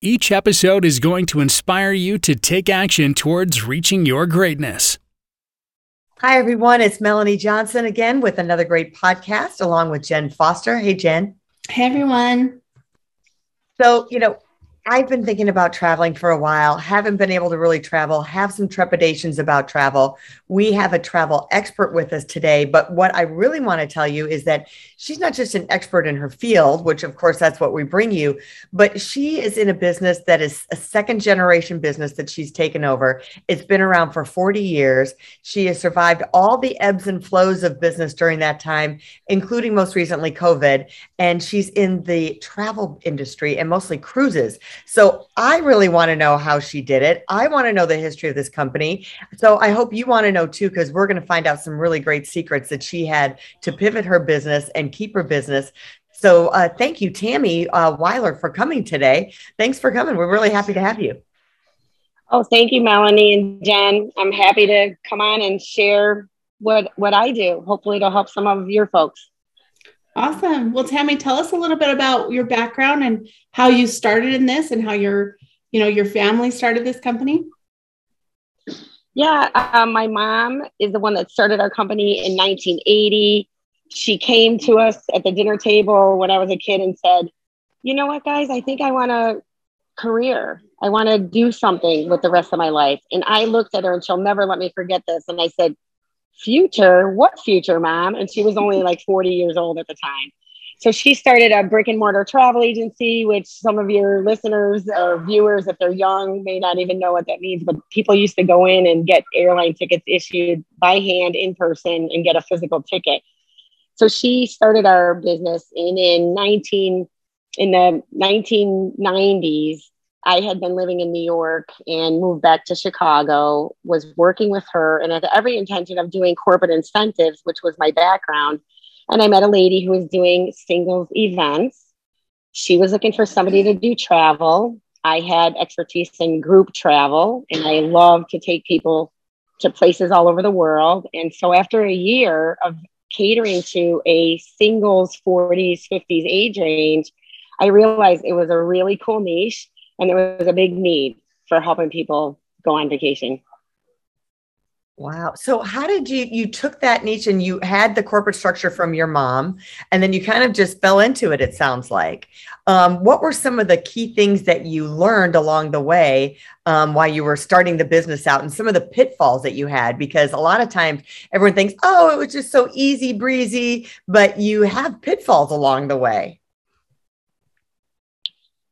Each episode is going to inspire you to take action towards reaching your greatness. Hi, everyone. It's Melanie Johnson again with another great podcast along with Jen Foster. Hey, Jen. Hey, everyone. So, you know, I've been thinking about traveling for a while, haven't been able to really travel, have some trepidations about travel. We have a travel expert with us today, but what I really want to tell you is that she's not just an expert in her field, which of course that's what we bring you, but she is in a business that is a second generation business that she's taken over. It's been around for 40 years. She has survived all the ebbs and flows of business during that time, including most recently COVID, and she's in the travel industry and mostly cruises. So I really want to know how she did it. I want to know the history of this company. So I hope you want to know too, because we're going to find out some really great secrets that she had to pivot her business and keep her business. So uh, thank you, Tammy uh, Weiler, for coming today. Thanks for coming. We're really happy to have you. Oh, thank you, Melanie and Jen. I'm happy to come on and share what what I do. Hopefully, to help some of your folks. Awesome. Well, Tammy, tell us a little bit about your background and how you started in this and how your, you know, your family started this company. Yeah, um, my mom is the one that started our company in 1980. She came to us at the dinner table when I was a kid and said, "You know what, guys? I think I want a career. I want to do something with the rest of my life." And I looked at her, and she'll never let me forget this. And I said, future what future mom and she was only like 40 years old at the time. So she started a brick and mortar travel agency which some of your listeners or viewers if they're young may not even know what that means but people used to go in and get airline tickets issued by hand in person and get a physical ticket. So she started our business in in 19 in the 1990s I had been living in New York and moved back to Chicago, was working with her and had every intention of doing corporate incentives, which was my background. And I met a lady who was doing singles events. She was looking for somebody to do travel. I had expertise in group travel and I love to take people to places all over the world. And so after a year of catering to a singles 40s, 50s age range, I realized it was a really cool niche and there was a big need for helping people go on vacation. Wow. So how did you you took that niche and you had the corporate structure from your mom and then you kind of just fell into it it sounds like. Um, what were some of the key things that you learned along the way um, while you were starting the business out and some of the pitfalls that you had because a lot of times everyone thinks, "Oh, it was just so easy breezy," but you have pitfalls along the way.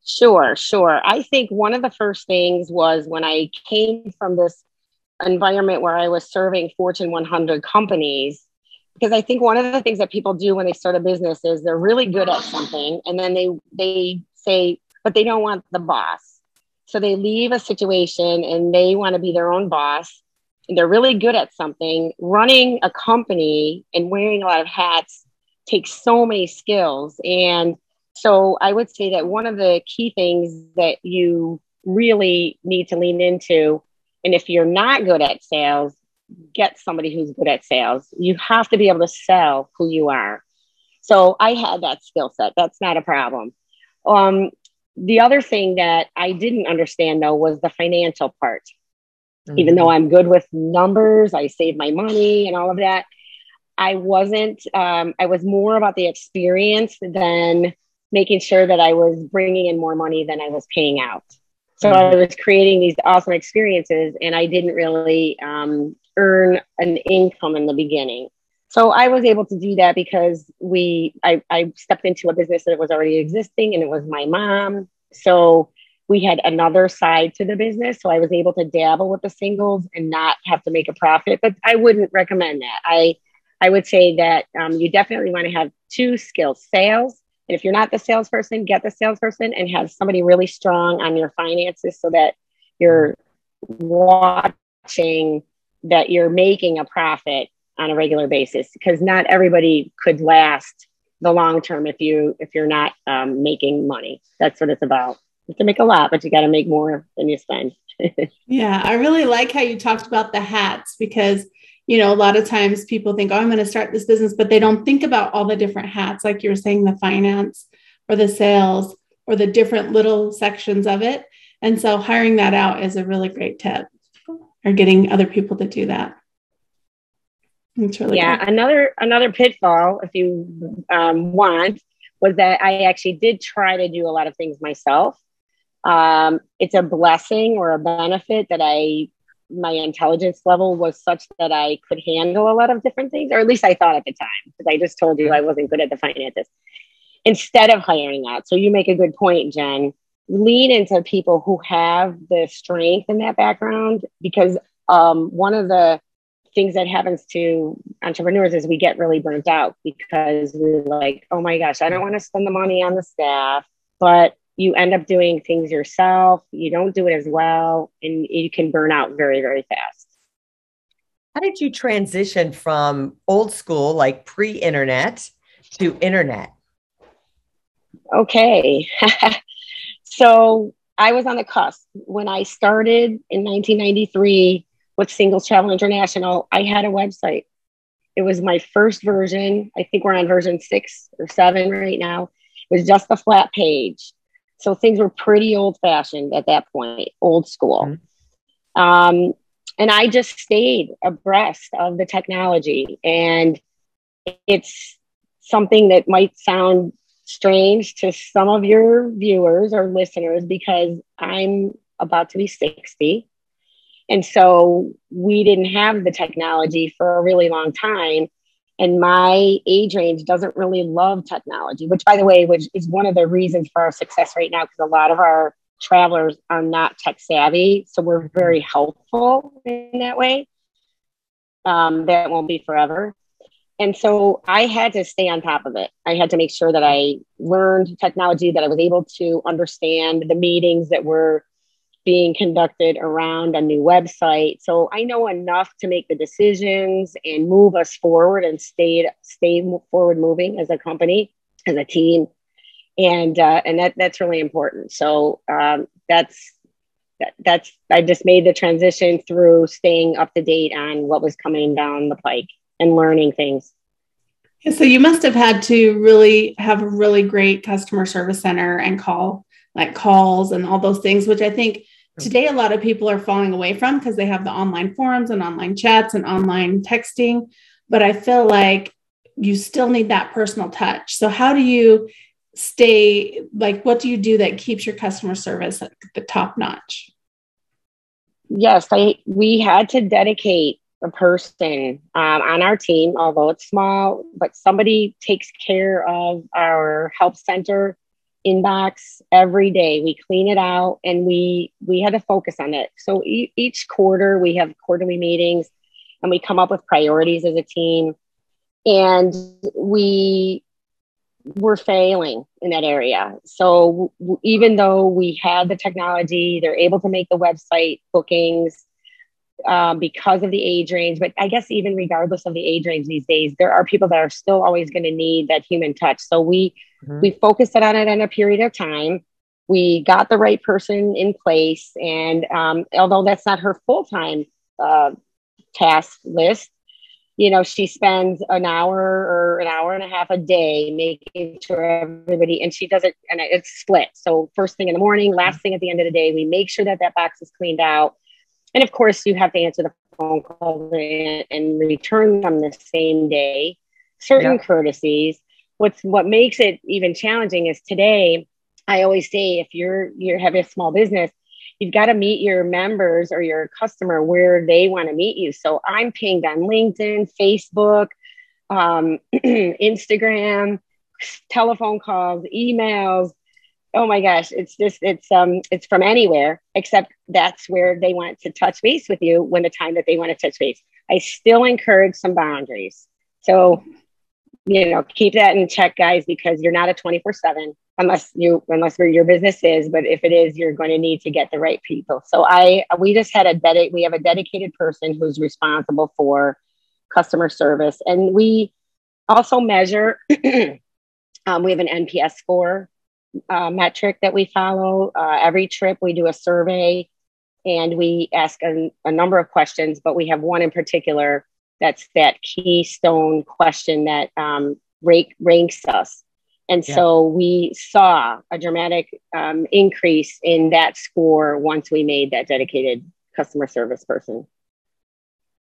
Sure, sure. I think one of the first things was when I came from this environment where I was serving Fortune 100 companies, because I think one of the things that people do when they start a business is they're really good at something and then they they say, but they don't want the boss. So they leave a situation and they want to be their own boss. And they're really good at something. Running a company and wearing a lot of hats takes so many skills. And so I would say that one of the key things that you really need to lean into, and if you're not good at sales, get somebody who's good at sales. You have to be able to sell who you are. So I had that skill set. That's not a problem. Um, the other thing that I didn't understand though was the financial part. Mm-hmm. Even though I'm good with numbers, I save my money and all of that. I wasn't, um, I was more about the experience than making sure that I was bringing in more money than I was paying out. So mm-hmm. I was creating these awesome experiences, and I didn't really um, earn an income in the beginning. So I was able to do that because we I, I stepped into a business that was already existing, and it was my mom. So we had another side to the business, so I was able to dabble with the singles and not have to make a profit. But I wouldn't recommend that. I I would say that um, you definitely want to have two skills: sales And if you're not the salesperson, get the salesperson and have somebody really strong on your finances so that you're watching that you're making a profit on a regular basis because not everybody could last the long term if you if you're not um, making money. That's what it's about. You to make a lot but you got to make more than you spend. Yeah i really like how you talked about the hats because you know a lot of times people think oh i'm going to start this business but they don't think about all the different hats like you were saying the finance or the sales or the different little sections of it and so hiring that out is a really great tip or getting other people to do that it's really yeah. Cool. Another another pitfall, if you um, want, was that I actually did try to do a lot of things myself. Um, it's a blessing or a benefit that I my intelligence level was such that I could handle a lot of different things, or at least I thought at the time, because I just told you I wasn't good at the finances. Instead of hiring that, so you make a good point, Jen. Lean into people who have the strength in that background, because um, one of the things that happens to entrepreneurs is we get really burnt out because we're like, oh my gosh, I don't want to spend the money on the staff, but you end up doing things yourself. You don't do it as well, and you can burn out very, very fast. How did you transition from old school, like pre internet, to internet? Okay. so I was on the cusp when I started in 1993 with Singles Travel International, I had a website. It was my first version. I think we're on version six or seven right now. It was just a flat page. So things were pretty old fashioned at that point, old school. Mm-hmm. Um, and I just stayed abreast of the technology. And it's something that might sound strange to some of your viewers or listeners because I'm about to be 60. And so we didn't have the technology for a really long time. And my age range doesn't really love technology, which, by the way, which is one of the reasons for our success right now, because a lot of our travelers are not tech savvy. So we're very helpful in that way. Um, that won't be forever. And so I had to stay on top of it. I had to make sure that I learned technology, that I was able to understand the meetings that were being conducted around a new website. So I know enough to make the decisions and move us forward and stay stay forward moving as a company, as a team, and uh, and that that's really important. So um, that's that, that's I just made the transition through staying up to date on what was coming down the pike and learning things. So you must have had to really have a really great customer service center and call like calls and all those things, which I think today a lot of people are falling away from because they have the online forums and online chats and online texting but i feel like you still need that personal touch. So how do you stay like what do you do that keeps your customer service at the top notch? Yes I, we had to dedicate a person um, on our team although it's small but somebody takes care of our help center inbox every day. We clean it out and we we had to focus on it. So e- each quarter we have quarterly meetings and we come up with priorities as a team and we were failing in that area. So w- even though we had the technology, they're able to make the website bookings um, because of the age range. But I guess even regardless of the age range these days, there are people that are still always going to need that human touch. So we mm-hmm. we focused on it in a period of time. We got the right person in place, and um, although that's not her full time uh, task list, you know, she spends an hour or an hour and a half a day making sure everybody, and she does it, and it's split. So first thing in the morning, last thing at the end of the day, we make sure that that box is cleaned out and of course, you have to answer the phone call and, return them the same day. Certain yeah. courtesies. What's what makes it even challenging is today. I always say if you're you're having a small business, you've got to meet your members or your customer where they want to meet you. So I'm pinged on LinkedIn, Facebook, um, Instagram, telephone calls, emails, oh my gosh, it's just it's um it's from anywhere except that's where they want to touch base with you when the time that they want to touch base. I still encourage some boundaries. So you know, keep that in check, guys, because you're not a 24 seven unless you, unless your business is, but if it is, you're going to need to get the right people. So I, we just had a dedicated, we have a dedicated person who's responsible for customer service. And we also measure, um, we have an NPS score uh, metric that we follow. Uh, every trip we do a survey and we ask a, a number of questions, but we have one in particular that's that keystone question that um, rank, ranks us. And yeah. so we saw a dramatic um, increase in that score once we made that dedicated customer service person.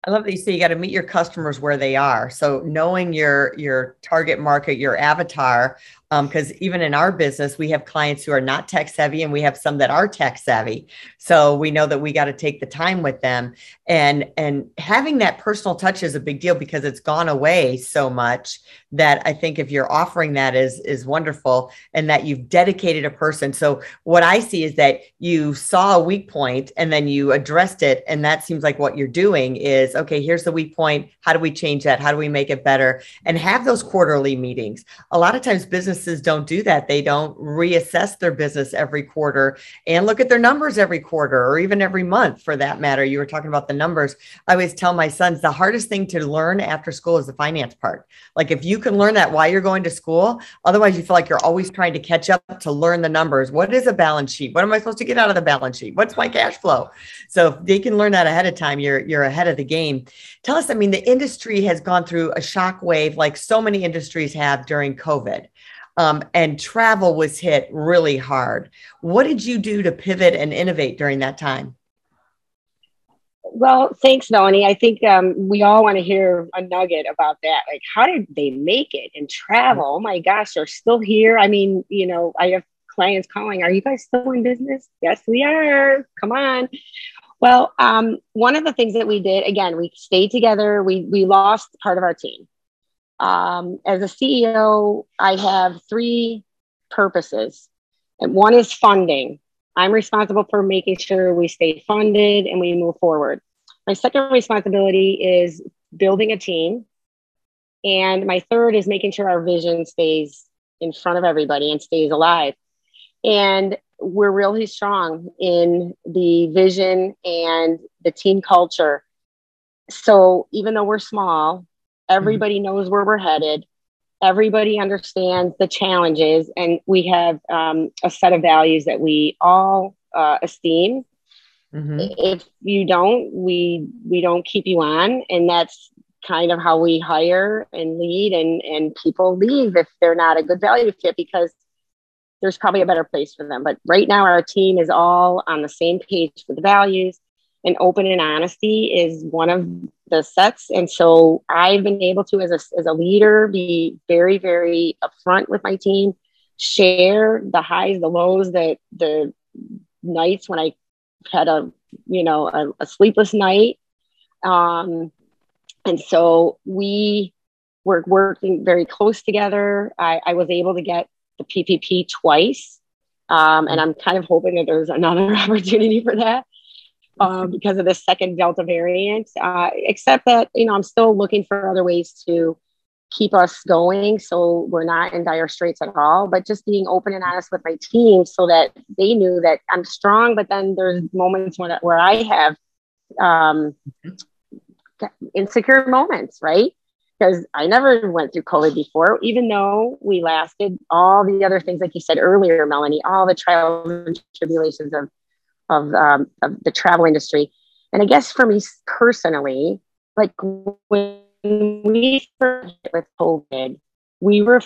I love that you say you got to meet your customers where they are. So knowing your your target market, your avatar, because um, even in our business, we have clients who are not tech savvy and we have some that are tech savvy. So we know that we got to take the time with them. And and having that personal touch is a big deal because it's gone away so much that I think if you're offering that is is wonderful and that you've dedicated a person. So what I see is that you saw a weak point and then you addressed it. And that seems like what you're doing is okay, here's the weak point. How do we change that? How do we make it better? And have those quarterly meetings. A lot of times business businesses don't do that. They don't reassess their business every quarter and look at their numbers every quarter or even every month for that matter. You were talking about the numbers. I always tell my sons the hardest thing to learn after school is the finance part. Like if you can learn that while you're going to school, otherwise you feel like you're always trying to catch up to learn the numbers. What is a balance sheet? What am I supposed to get out of the balance sheet? What's my cash flow? So if they can learn that ahead of time, you're you're ahead of the game. Tell us, I mean, the industry has gone through a shock wave like so many industries have during COVID um, and travel was hit really hard. What did you do to pivot and innovate during that time? Well, thanks, Melanie. I think um, we all want to hear a nugget about that. Like, how did they make it and travel? Oh my gosh, they're still here. I mean, you know, I have clients calling, Are you guys still in business? Yes, we are. Come on. Well, um, one of the things that we did, again, we stayed together. We we lost part of our team. Um, as a CEO, I have three purposes. And one is funding. I'm responsible for making sure we stay funded and we move forward. My second responsibility is building a team. And my third is making sure our vision stays in front of everybody and stays alive. And we're really strong in the vision and the team culture. So even though we're small, Everybody mm-hmm. knows where we're headed. Everybody understands the challenges, and we have um, a set of values that we all uh, esteem. Mm-hmm. If you don't, we we don't keep you on, and that's kind of how we hire and lead, and and people leave if they're not a good value fit because there's probably a better place for them. But right now, our team is all on the same page for the values and open and honesty is one of the sets. And so I've been able to, as a, as a leader, be very, very upfront with my team, share the highs, the lows, the, the nights when I had a, you know, a, a sleepless night. Um, and so we were working very close together. I, I was able to get the PPP twice. Um, and I'm kind of hoping that there's another opportunity for that um, because of the second Delta variant. Uh, except that, you know, I'm still looking for other ways to keep us going so we're not in dire straits at all. But just being open and honest with my team so that they knew that I'm strong, but then there's moments when, where I have um, insecure moments, right? Because I never went through COVID before, even though we lasted all the other things, like you said earlier, Melanie, all the trials and tribulations of of, um, of the travel industry. And I guess for me personally, like when we started with COVID, we were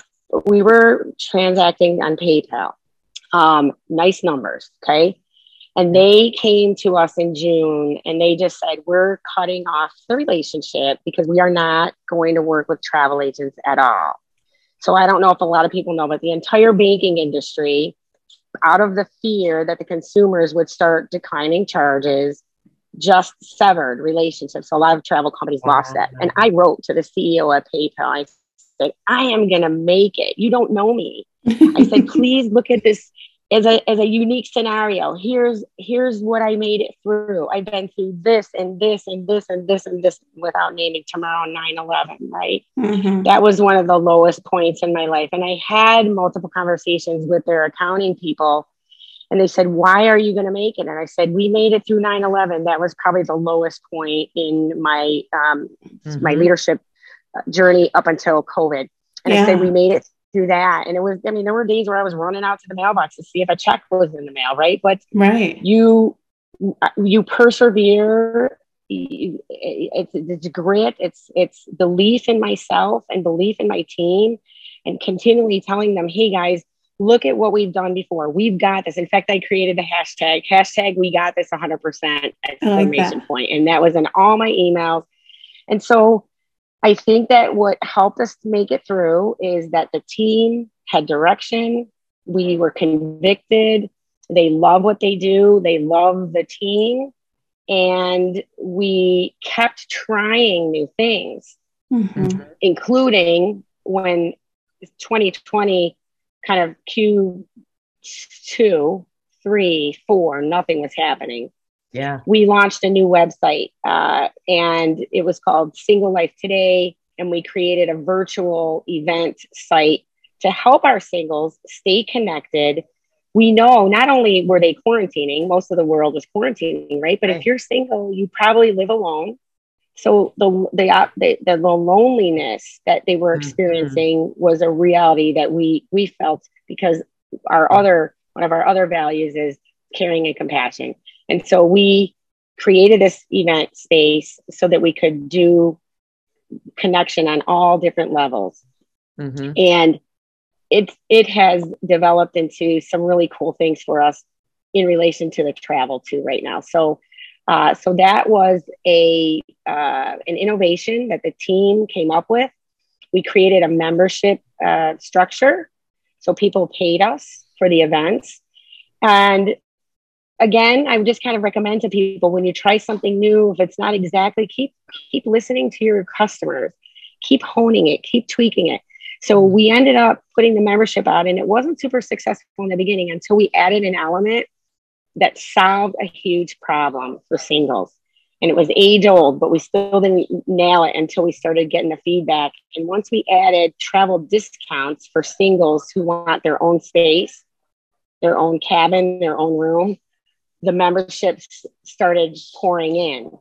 we were transacting on PayPal. Um, nice numbers, okay. And they came to us in June and they just said, We're cutting off the relationship because we are not going to work with travel agents at all. So I don't know if a lot of people know, but the entire banking industry out of the fear that the consumers would start declining charges, just severed relationships. So a lot of travel companies wow. lost that. And I wrote to the CEO of PayPal. I said, I am going to make it. You don't know me. I said, please look at this as a as a unique scenario here's here's what i made it through i've been through this and this and this and this and this without naming tomorrow 9-11 right mm-hmm. that was one of the lowest points in my life and i had multiple conversations with their accounting people and they said why are you going to make it and i said we made it through 9-11 that was probably the lowest point in my um, mm-hmm. my leadership journey up until covid and yeah. i said we made it through that. And it was, I mean, there were days where I was running out to the mailbox to see if a check was in the mail, right? But right, you you persevere. It's, it's grit. It's it's belief in myself and belief in my team, and continually telling them, "Hey guys, look at what we've done before. We've got this." In fact, I created the hashtag hashtag We Got This 100 percent exclamation like point, and that was in all my emails. And so I think that what helped us make it through is that the team had direction. We were convicted. They love what they do, they love the team. And we kept trying new things, mm-hmm. including when 2020 kind of Q2, three, four, nothing was happening yeah we launched a new website uh, and it was called single life today and we created a virtual event site to help our singles stay connected we know not only were they quarantining most of the world was quarantining right but right. if you're single you probably live alone so the the, uh, the, the loneliness that they were mm-hmm. experiencing mm-hmm. was a reality that we we felt because our other one of our other values is caring and compassion and so we created this event space so that we could do connection on all different levels. Mm-hmm. And it, it has developed into some really cool things for us in relation to the travel too right now. So, uh, so that was a uh, an innovation that the team came up with. We created a membership uh, structure, so people paid us for the events, and again, I would just kind of recommend to people when you try something new, if it's not exactly, keep keep listening to your customers, keep honing it, keep tweaking it. So mm-hmm. we ended up putting the membership out, and it wasn't super successful in the beginning until we added an element that solved a huge problem for singles. And it was age old, but we still didn't nail it until we started getting the feedback. And once we added travel discounts for singles who want their own space, their own cabin, their own room, the memberships started pouring in.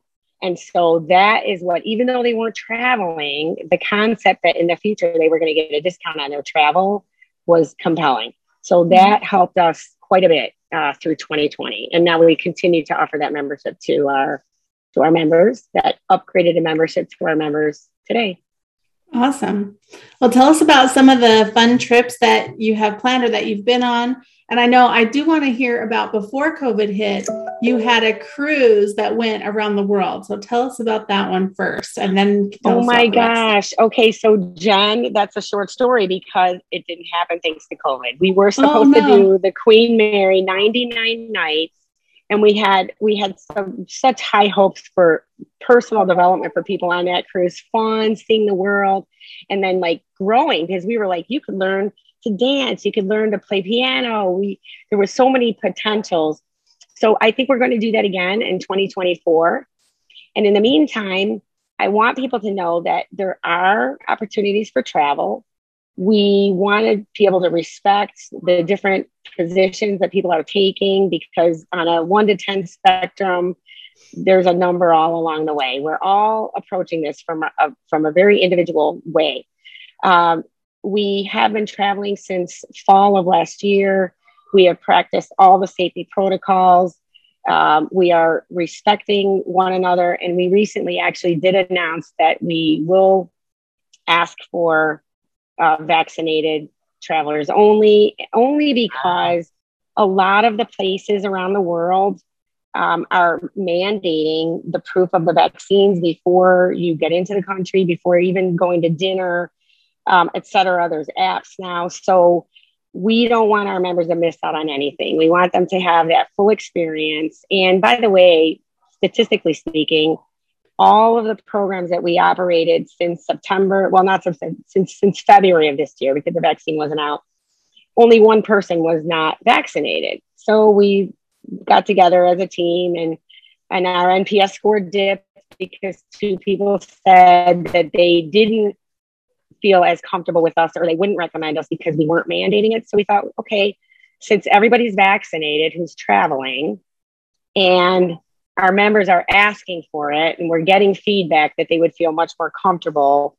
And so that is what, even though they weren't traveling, the concept that in the future they were going to get a discount on their travel was compelling. So mm-hmm. that helped us quite a bit uh, through 2020. And now we continue to offer that membership to our to our members that upgraded a membership to our members today. Awesome. Well, tell us about some of the fun trips that you have planned or that you've been on and I know I do want to hear about before COVID hit, you had a cruise that went around the world. So tell us about that one first and then. Oh my gosh. Okay. So, Jen, that's a short story because it didn't happen thanks to COVID. We were oh, supposed oh, no. to do the Queen Mary 99 nights. And we had we had some such high hopes for personal development for people on that cruise, fun, seeing the world, and then like growing because we were like, you could learn to dance, you could learn to play piano. We there were so many potentials. So I think we're going to do that again in 2024. And in the meantime, I want people to know that there are opportunities for travel. We want to be able to respect the different positions that people are taking because on a one to 10 spectrum, there's a number all along the way. We're all approaching this from a, from a very individual way. Um, we have been traveling since fall of last year. We have practiced all the safety protocols. Um, we are respecting one another. And we recently actually did announce that we will ask for uh, vaccinated travelers only, only because a lot of the places around the world um, are mandating the proof of the vaccines before you get into the country, before even going to dinner um, et cetera. There's apps now. So we don't want our members to miss out on anything. We want them to have that full experience. And by the way, statistically speaking, all of the programs that we operated since September, well, not since, since, since February of this year because the vaccine wasn't out, only one person was not vaccinated. So we got together as a team and and our NPS score dipped because two people said that they didn't feel as comfortable with us or they wouldn't recommend us because we weren't mandating it. So we thought, okay, since everybody's vaccinated who's traveling and our members are asking for it and we're getting feedback that they would feel much more comfortable,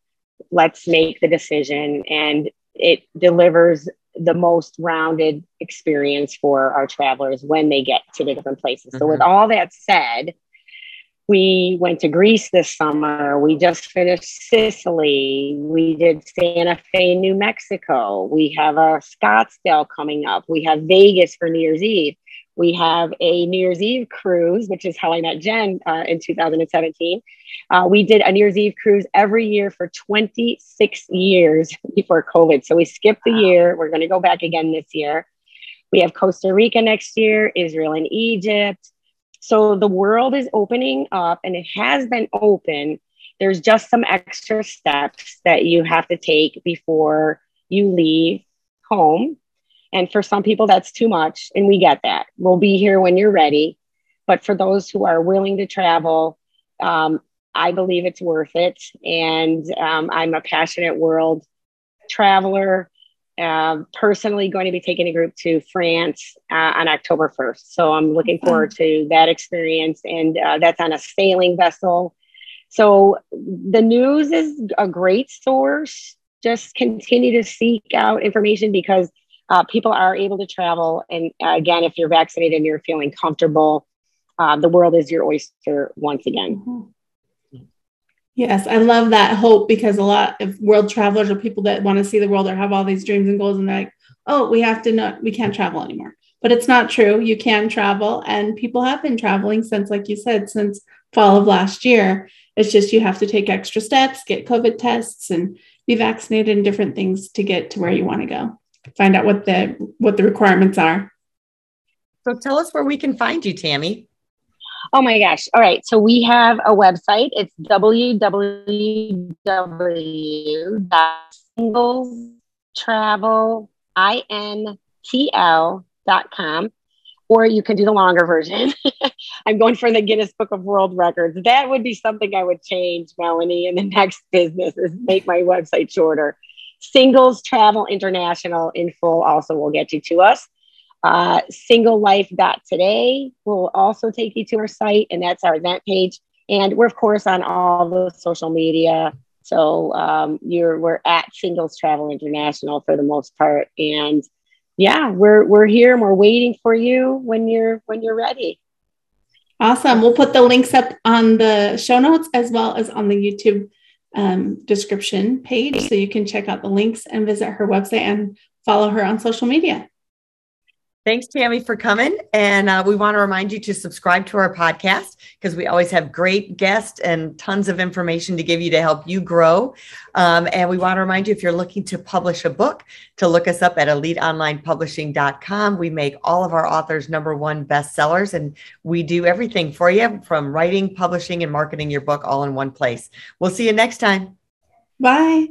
let's make the decision and it delivers the most rounded experience for our travelers when they get to the different places. Mm-hmm. So with all that said, we went to Greece this summer. We just finished Sicily. We did Santa Fe, New Mexico. We have a Scottsdale coming up. We have Vegas for New Year's Eve. We have a New Year's Eve cruise, which is how I met Jen uh, in 2017. Uh, we did a New Year's Eve cruise every year for 26 years before COVID. So we skipped the wow. year. We're going to go back again this year. We have Costa Rica next year, Israel and Egypt. So the world is opening up and it has been open. There's just some extra steps that you have to take before you leave home. And for some people, that's too much. And we get that. We'll be here when you're ready. But for those who are willing to travel, um, I believe it's worth it. And um, I'm a passionate world traveler. Uh, personally going to be taking a group to France uh, on October 1st. So I'm looking forward to that experience. And uh, that's on a sailing vessel. So the news is a great source. Just continue to seek out information because uh, people are able to travel. And uh, again, if you're vaccinated and you're feeling comfortable, uh, the world is your oyster once again. Mm-hmm. Yes, I love that hope because a lot of world travelers or people that want to see the world or have all these dreams and goals, and they're like, oh, we have to not, we can't travel anymore. But it's not true. You can travel, and people have been traveling since, like you said, since fall of last year. It's just you have to take extra steps, get COVID tests, and be vaccinated and different things to get to where you want to go. Find out what the what the requirements are. So tell us where we can find you, Tammy. Oh my gosh. All right. So we have a website. It's www.singlestravelintl.com. Or you can do the longer version. I'm going for the Guinness Book of World Records. That would be something I would change, Melanie, in the next business is make my website shorter. Singles Travel International in full also will get you to us. Uh, singlelife.today will also take you to our site, and that's our event page. And we're, of course, on all the social media. So um, you're we're at Singles Travel International for the most part, and yeah, we're we're here and we're waiting for you when you're when you're ready. Awesome. We'll put the links up on the show notes as well as on the YouTube um, description page, so you can check out the links and visit her website and follow her on social media. Thanks, Tammy, for coming. And uh, we want to remind you to subscribe to our podcast because we always have great guests and tons of information to give you to help you grow. Um, and we want to remind you if you're looking to publish a book, to look us up at eliteonlinepublishing.com. We make all of our authors number one bestsellers, and we do everything for you from writing, publishing, and marketing your book all in one place. We'll see you next time. Bye.